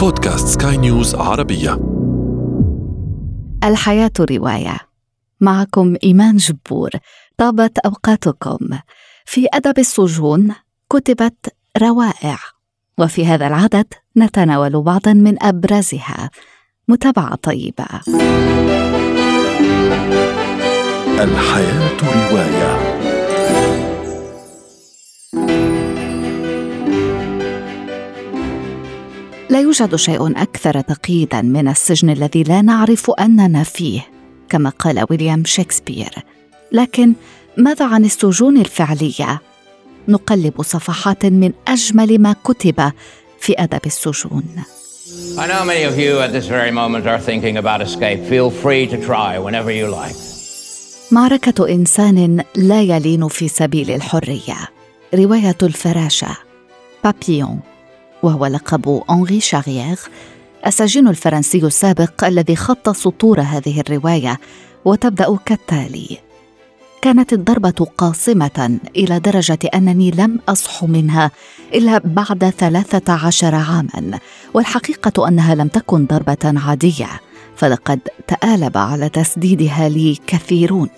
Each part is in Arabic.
بودكاست سكاي نيوز عربية. الحياة رواية. معكم إيمان جبور. طابت أوقاتكم. في أدب السجون كتبت روائع. وفي هذا العدد نتناول بعضا من أبرزها. متابعة طيبة. الحياة رواية. لا يوجد شيء أكثر تقييدا من السجن الذي لا نعرف أننا فيه كما قال ويليام شكسبير. لكن ماذا عن السجون الفعلية؟ نقلب صفحات من أجمل ما كتب في أدب السجون. I know many of you at this very moment are thinking about escape. Feel free to try whenever you like. معركة إنسان لا يلين في سبيل الحرية. رواية الفراشة. بابيون وهو لقب أنغي شاريير السجين الفرنسي السابق الذي خط سطور هذه الرواية وتبدأ كالتالي. كانت الضربة قاصمة إلى درجة أنني لم أصح منها إلا بعد ثلاثة عشر عاماً والحقيقة أنها لم تكن ضربة عادية فلقد تآلب على تسديدها لي كثيرون.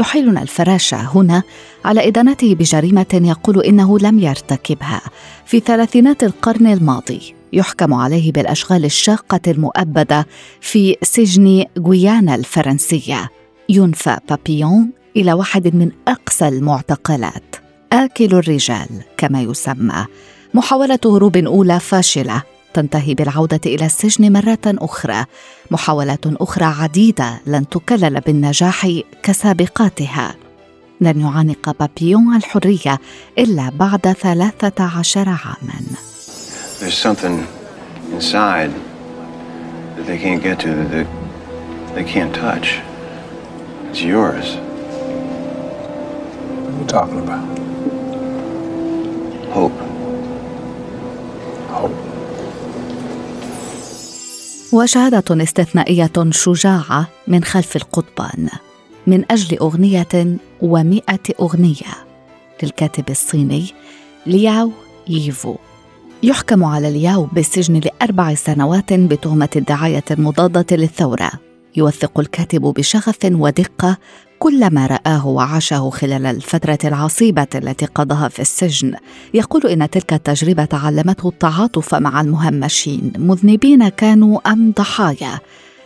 يحيلنا الفراشة هنا على إدانته بجريمة يقول إنه لم يرتكبها. في ثلاثينات القرن الماضي يحكم عليه بالأشغال الشاقة المؤبدة في سجن غويانا الفرنسية. ينفى بابيون إلى واحد من أقسى المعتقلات. آكل الرجال كما يسمى. محاولة هروب أولى فاشلة. تنتهي بالعودة إلى السجن مرة أخرى محاولات أخرى عديدة لن تكلل بالنجاح كسابقاتها لن يعانق بابيون الحرية إلا بعد ثلاثة عشر عاماً There's something inside that they can't get to, that they, they can't touch. It's yours. What are you talking about? Hope. Hope. وشهادة استثنائية شجاعة من خلف القضبان من أجل أغنية ومئة أغنية للكاتب الصيني لياو ييفو. يحكم على لياو بالسجن لأربع سنوات بتهمة الدعاية المضادة للثورة. يوثق الكاتب بشغف ودقة كل ما رآه وعاشه خلال الفترة العصيبة التي قضاها في السجن يقول إن تلك التجربة علمته التعاطف مع المهمشين مذنبين كانوا أم ضحايا.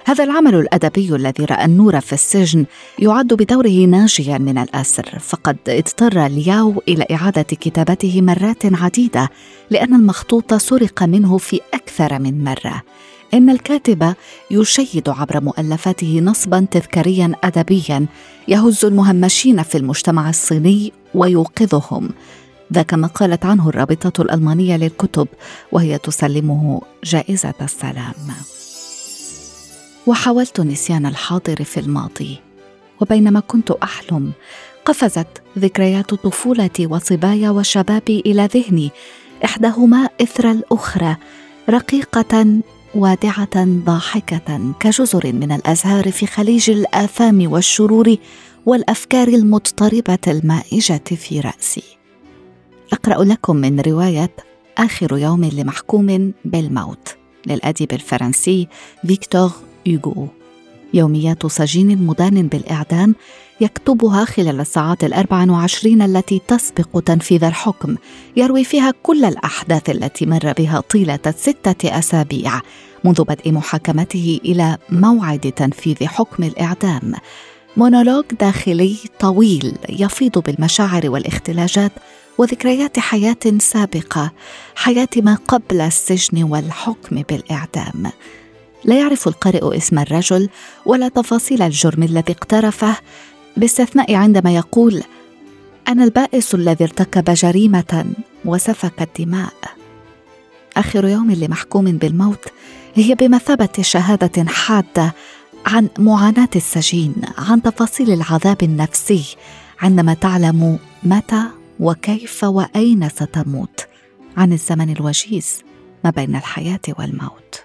هذا العمل الأدبي الذي رأى النور في السجن يعد بدوره ناجيا من الأسر فقد اضطر لياو إلى إعادة كتابته مرات عديدة لأن المخطوط سرق منه في أكثر من مرة. إن الكاتب يشيد عبر مؤلفاته نصبا تذكاريا ادبيا يهز المهمشين في المجتمع الصيني ويوقظهم. ذاك ما قالت عنه الرابطة الألمانية للكتب وهي تسلمه جائزة السلام. وحاولت نسيان الحاضر في الماضي وبينما كنت أحلم قفزت ذكريات طفولتي وصبايا وشبابي إلى ذهني إحداهما إثر الأخرى رقيقة وادعه ضاحكة كجزر من الأزهار في خليج الاثام والشرور والأفكار المضطربة المائجة في رأسي. أقرأ لكم من رواية آخر يوم لمحكوم بالموت للأديب الفرنسي فيكتور يوغو يوميات سجين مدان بالإعدام يكتبها خلال الساعات الأربع وعشرين التي تسبق تنفيذ الحكم يروي فيها كل الأحداث التي مر بها طيلة ستة أسابيع منذ بدء محاكمته إلى موعد تنفيذ حكم الإعدام. مونولوج داخلي طويل يفيض بالمشاعر والاختلاجات وذكريات حياة سابقة حياة ما قبل السجن والحكم بالإعدام. لا يعرف القارئ اسم الرجل ولا تفاصيل الجرم الذي اقترفه باستثناء عندما يقول أنا البائس الذي ارتكب جريمة وسفك الدماء. آخر يوم لمحكوم بالموت هي بمثابة شهادة حادة عن معاناة السجين عن تفاصيل العذاب النفسي عندما تعلم متى وكيف وأين ستموت عن الزمن الوجيز ما بين الحياة والموت.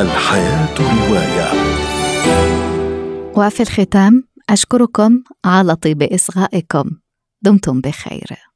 الحياة رواية. وفي الختام أشكركم على طيب إصغائكم. دمتم بخير.